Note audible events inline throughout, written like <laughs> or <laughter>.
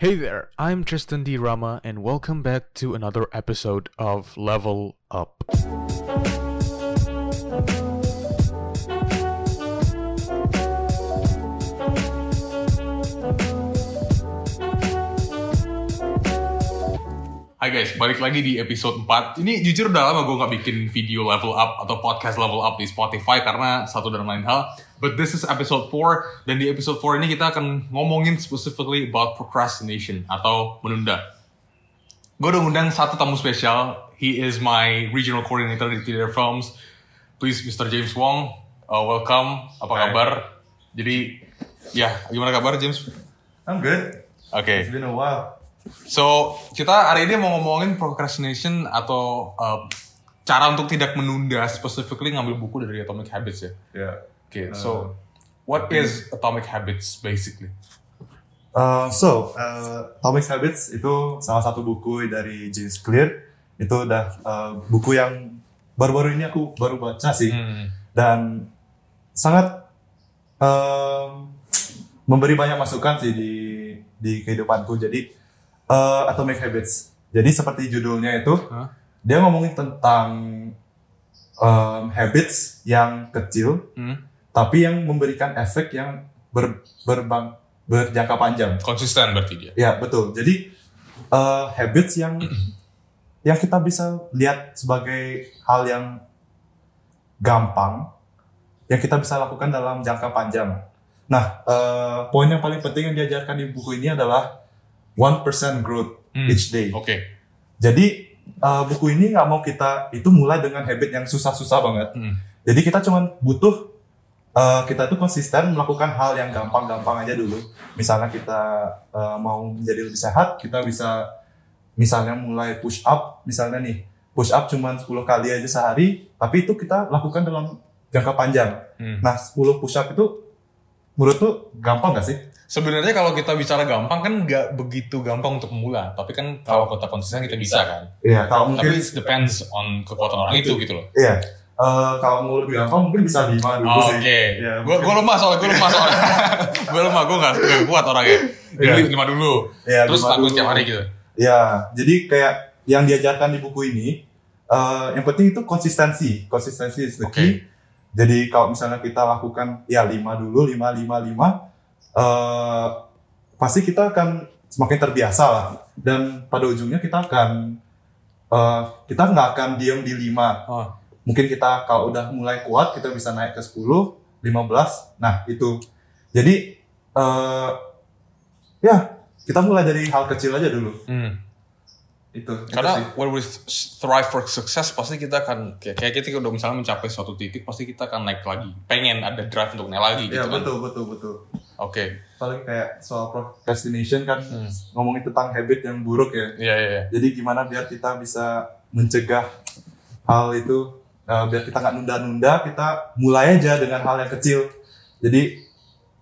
Hey there, I'm Tristan D. Rama, and welcome back to another episode of Level Up. Hai guys, balik lagi di episode 4 Ini jujur udah lama gue gak bikin video level up atau podcast level up di Spotify Karena satu dan lain hal But this is episode 4 Dan di episode 4 ini kita akan ngomongin specifically about procrastination Atau menunda Gue udah ngundang satu tamu spesial He is my regional coordinator di Theater Films Please Mr. James Wong uh, Welcome, apa Hai. kabar? Jadi, ya gimana kabar James? I'm good. Oke It's been a while. So, kita hari ini mau ngomongin procrastination atau uh, cara untuk tidak menunda, specifically ngambil buku dari Atomic Habits ya. Yeah. Oke, so what is Atomic Habits basically? Uh, so, uh, Atomic Habits itu salah satu buku dari James Clear. Itu udah uh, buku yang baru-baru ini aku baru baca sih. Hmm. Dan sangat um, memberi banyak masukan sih di di kehidupanku. Jadi, uh, Atomic Habits. Jadi seperti judulnya itu, Hah? dia ngomongin tentang um, habits yang kecil Hmm. tapi yang memberikan efek yang ber, berbang, berjangka panjang. Konsisten berarti dia. Ya betul. Jadi eh, habits yang <clears throat> yang kita bisa lihat sebagai hal yang gampang yang kita bisa lakukan dalam jangka panjang. Nah, eh, poin yang paling penting yang diajarkan di buku ini adalah 1% growth Hmm. each day. Oke. Jadi eh, buku ini nggak mau kita itu mulai dengan habit yang susah-susah banget. Hmm. Jadi kita cuma butuh uh, kita tuh konsisten melakukan hal yang gampang-gampang aja dulu. Misalnya kita uh, mau menjadi lebih sehat, kita bisa misalnya mulai push up, misalnya nih push up cuma 10 kali aja sehari, tapi itu kita lakukan dalam jangka panjang. Hmm. Nah 10 push up itu menurut tuh gampang gak sih? Sebenarnya kalau kita bicara gampang kan nggak begitu gampang untuk memula, tapi kan kalau kita konsisten kita bisa kan. Iya, kalau Tapi mungkin it depends on kekuatan orang itu gitu loh. iya. Uh, kalau mau lebih gampang mungkin bisa 5 dulu Oh, sih. Oke, Iya, gue gue lemah soalnya, gue lemah soalnya, <laughs> gue lemah, gue nggak kuat orangnya. Jadi Iya. lima dulu, Iya, terus lima lakuin tiap hari gitu. Ya, jadi kayak yang diajarkan di buku ini, eh, yang penting itu konsistensi. Konsistensi is the key. Jadi kalau misalnya kita lakukan ya 5 dulu, 5, 5, 5, eh, pasti kita akan semakin terbiasa lah. Dan pada ujungnya kita akan, eh, kita nggak akan diam di 5. Oh. Mungkin kita kalau udah mulai kuat, kita bisa naik ke 10, 15, nah itu. Jadi, eh, ya kita mulai dari hal kecil aja dulu Hmm. Itu itu sih. Karena when we thrive for success pasti kita akan kayak kayak kita udah misalnya mencapai suatu titik pasti kita akan naik lagi. Pengen ada drive untuk naik lagi gitu ya kan. betul betul betul Oke. paling kayak soal procrastination kan Hmm. ngomongin tentang habit yang buruk ya Iya iya iya. jadi gimana biar kita bisa mencegah hal itu eh, biar kita nggak nunda-nunda kita mulai aja dengan hal yang kecil jadi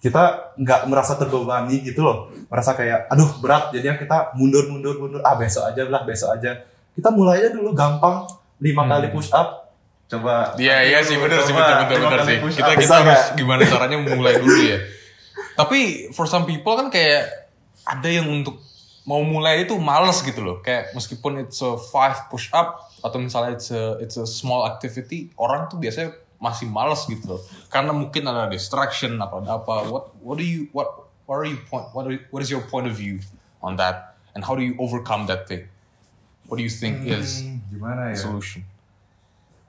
kita nggak merasa terbebani gitu loh merasa kayak aduh berat jadinya kita mundur mundur mundur ah besok aja lah besok aja kita mulai aja dulu gampang lima Hmm. kali push up coba Iya iya sih bener sih lima bener kali sih. Kita kita harus gimana caranya mulai dulu ya. <laughs> Tapi for some people kan kayak ada yang untuk mau mulai itu males gitu loh. Kayak meskipun it's a five push up atau misalnya it's a it's a small activity, orang tuh biasanya masih males gitu loh. Karena mungkin ada distraction apa apa. What what do you what what are you point what are, what is your point of view on that and how do you overcome that thing? What do you think is Hmm, gimana the ya solution?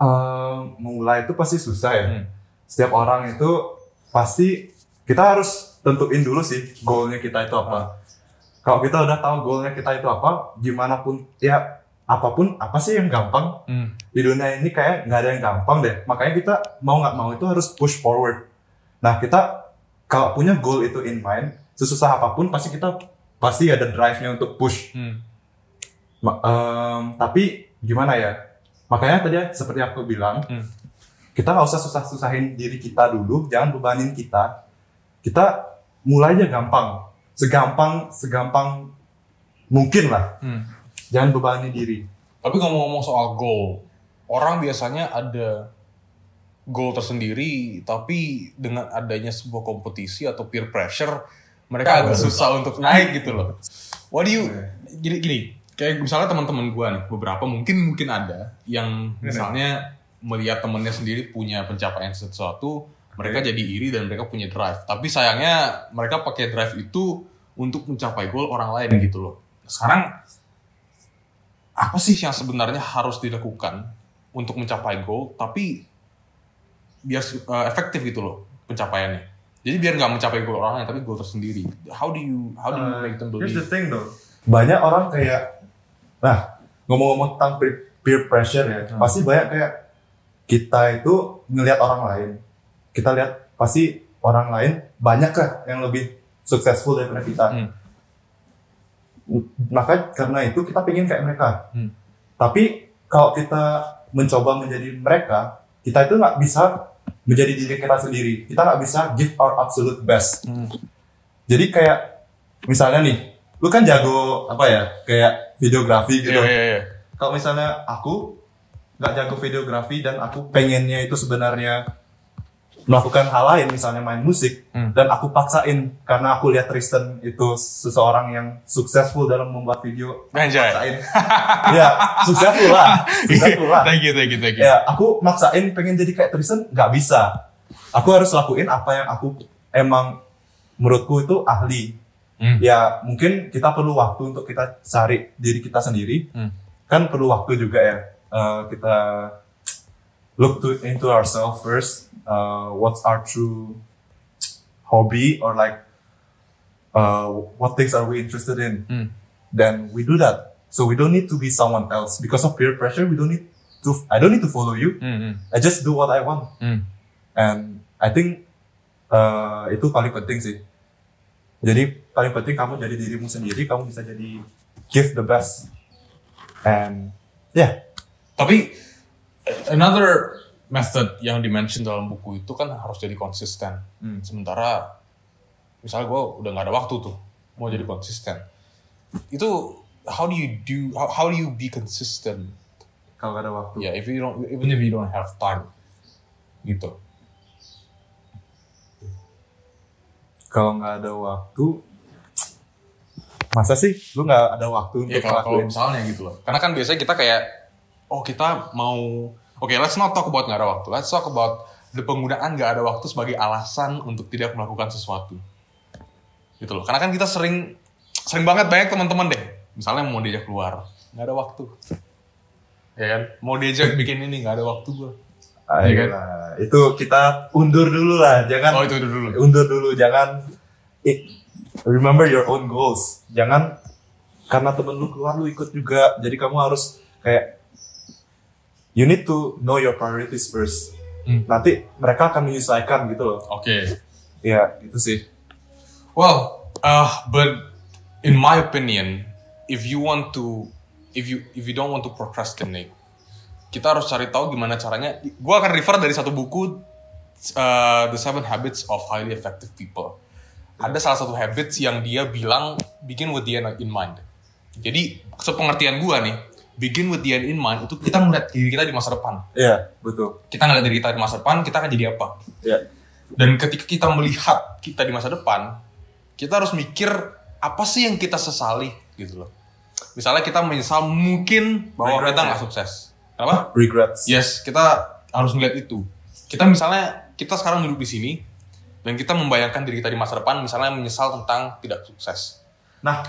Eh, memulai itu pasti susah ya. Hmm. Setiap orang itu pasti kita harus tentuin dulu sih goalnya kita itu apa. Kalau kita udah tahu goalnya kita itu apa, gimana pun ya apa pun apa sih yang gampang Hmm. Di dunia ini kayak nggak ada yang gampang deh. Makanya kita mau nggak mau itu harus push forward. Nah kita kalau punya goal itu in mind, sesusah apa pun pasti kita pasti ada drive-nya untuk push. Hmm. Ma- em, tapi gimana ya? Makanya tadi seperti aku bilang, Hmm. kita nggak usah susah-susahin diri kita dulu, jangan bebanin kita. Kita mulai aja gampang, segampang segampang mungkin lah. Hmm. Jangan bebani diri. Tapi ngomong-ngomong soal goal, orang biasanya ada goal tersendiri, tapi dengan adanya sebuah kompetisi atau peer pressure, mereka agak susah untuk naik gitu loh. What do you gini gini. Kayak misalnya teman-teman gua nih beberapa mungkin mungkin ada yang misalnya melihat temennya sendiri punya pencapaian sesuatu mereka jadi iri dan mereka punya drive. Tapi sayangnya mereka pakai drive itu untuk mencapai goal orang lain gitu loh. Sekarang apa sih yang sebenarnya harus dilakukan untuk mencapai goal tapi biar uh, efektif gitu loh pencapaiannya jadi biar nggak mencapai goal orang lain tapi goal tersendiri how do you how do you Uh, make them here's the believe thing though. Banyak orang kayak, nah ngomong-ngomong tentang peer, peer pressure ya, Hmm. pasti banyak kayak kita itu ngelihat orang lain. Kita lihat pasti orang lain banyak lah yang lebih successful daripada kita. Hmm. Maka karena itu kita pengen kayak mereka. Hmm. Tapi kalau kita mencoba menjadi mereka, kita itu nggak bisa menjadi diri kita sendiri. Kita nggak bisa give our absolute best. Hmm. Jadi kayak misalnya nih, lu kan jago apa ya, kayak videografi gitu. Iya, iya, iya. Kalau misalnya aku nggak jago videografi dan aku pengennya itu sebenarnya melakukan hal lain, misalnya main musik, Hmm. dan aku paksain karena aku lihat Tristan itu seseorang yang successful dalam membuat video. aku Anjay. Paksain. <laughs> ya, successful lah, <laughs> successful lah. thank you, thank you, thank you. Ya, aku maksain pengen jadi kayak Tristan, nggak bisa. Aku harus lakuin apa yang aku emang menurutku itu ahli. Hmm. Ya, mungkin kita perlu waktu untuk kita cari diri kita sendiri. Hmm. Kan perlu waktu juga ya. Eh, kita look to into ourselves first. Uh, what's our true hobby or like uh, what things are we interested in? Hmm. Then we do that. So we don't need to be someone else because of peer pressure. We don't need to. I don't need to follow you. Hmm, hmm, I just do what I want. hmm. And I think uh, itu paling penting sih. Jadi paling penting kamu jadi dirimu sendiri, kamu bisa jadi give the best. And yeah, Tapi another method yang dimention dalam buku itu kan harus jadi konsisten. Hmm. Sementara misalnya gue udah nggak ada waktu tuh mau jadi konsisten. Itu how do you do how, how do you be consistent? kalau gak ada waktu. Ya, if you don't even if you don't have time gitu. Kalau nggak ada waktu, masa sih lu nggak ada waktu Ya untuk kalau kalau ngelakuin? misalnya gitu loh. Karena kan biasanya kita kayak oh kita mau Oke, let's not talk about nggak ada waktu. Let's talk about the penggunaan nggak ada waktu sebagai alasan untuk tidak melakukan sesuatu. Gitu loh. Karena kan kita sering sering banget banyak teman-teman deh. Misalnya mau diajak keluar, nggak ada waktu. Ya kan? Mau diajak bikin ini nggak ada waktu gue. Iya kan? Itu kita undur dulu lah, jangan Oh itu dulu. undur dulu, jangan remember your own goals. Jangan karena temen lu keluar lu ikut juga. Jadi kamu harus kayak you need to know your priorities first. Hmm. Nanti mereka akan menyesuaikan gitu loh. Oke. Ya, itu sih. Well, uh, but in my opinion, if you want to, if you if you don't want to procrastinate, kita harus cari tahu gimana caranya. Gua akan refer dari satu buku, uh, The Seven Habits of Highly Effective People. Ada salah satu habits yang dia bilang begin with the end in mind. Jadi sepengertian gua nih, begin with the end in mind itu kita ngeliat diri kita di masa depan. Iya, betul. Kita ngeliat diri kita di masa depan, kita akan jadi apa? Ya. Dan ketika kita melihat kita di masa depan, kita harus mikir apa sih yang kita sesali gitu loh. Misalnya kita menyesal mungkin bahwa Regrets kita ya? nggak sukses. Kenapa? Regrets. Yes, kita harus melihat itu. Kita misalnya kita sekarang duduk di sini dan kita membayangkan diri kita di masa depan misalnya menyesal tentang tidak sukses. Nah,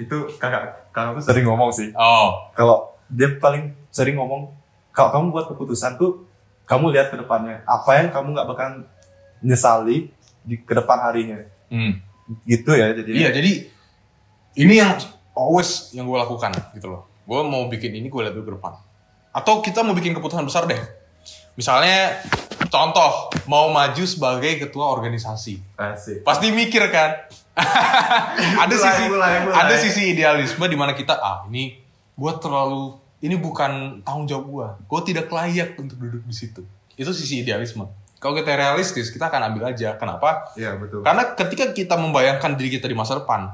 itu kakak kakakku sering ngomong sih. Oh, kalau dia paling sering ngomong kalau kamu buat keputusan tuh kamu lihat ke depannya apa yang kamu nggak bakal nyesali di ke depan harinya hmm. gitu ya jadi Iya, jadi ini yang always yang gue lakukan gitu loh. Gue mau bikin ini gue lihat dulu ke depan. Atau kita mau bikin keputusan besar deh. Misalnya contoh mau maju sebagai ketua organisasi. asik Pasti mikir kan. <laughs> ada Mulai, sisi mulai, mulai. ada sisi idealisme di mana kita ah ini gue terlalu ini bukan tanggung jawab gue. Gue tidak layak untuk duduk di situ. Itu sisi idealisme. Kalau kita realistis, kita akan ambil aja. Kenapa? iya betul Karena ketika kita membayangkan diri kita di masa depan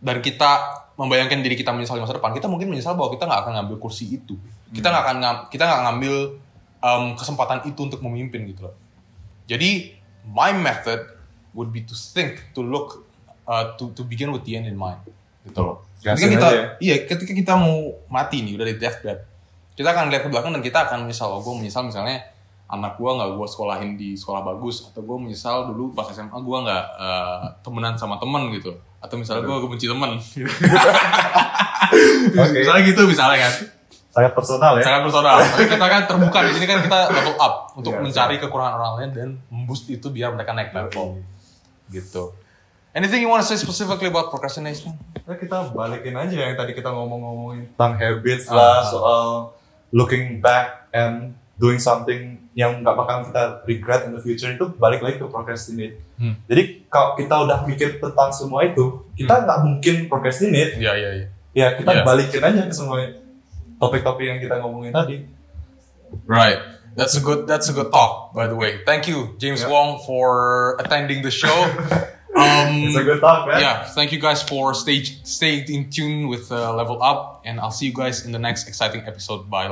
dan kita membayangkan diri kita menyesal di masa depan, kita mungkin menyesal bahwa kita nggak akan ngambil kursi itu. Kita nggak akan ngam- kita nggak ngambil um, kesempatan itu untuk memimpin gitu loh. Jadi my method would be to think, to look, uh, to to begin with the end in mind. gitu loh. Ketika kita, ya. iya, ketika kita mau mati nih udah di deathbed, kita akan lihat ke belakang dan kita akan misal, oh, gue menyesal misalnya anak gue nggak gue sekolahin di sekolah bagus atau gue menyesal dulu pas SMA gue nggak eh, temenan sama temen gitu atau misalnya gue benci temen <laughs> Oke. misalnya gitu misalnya kan Sangat personal ya. sangat personal tapi kita kan terbuka di sini kan kita level up untuk Iya, mencari kekurangan orang lain dan memboost itu biar mereka naik level gitu anything you want to say specifically about procrastination Nah, kita balikin aja yang tadi kita ngomong-ngomongin tentang habits Ah, lah, ah. soal looking back and doing something yang nggak bakal kita regret in the future itu balik lagi ke procrastinate. Hmm. Jadi kalau kita udah mikir tentang semua itu, kita nggak mungkin procrastinate. ya ya ya Ya kita Yes. balikin aja ke semua topik-topik yang kita ngomongin tadi. Right. That's a good that's a good talk, by the way. Thank you, James Yeah. Wong, for attending the show. <laughs> um, It's a good talk, man. yeah, thank you guys for stay stay in tune with uh, Level Up, and I'll see you guys in the next exciting episode. Bye.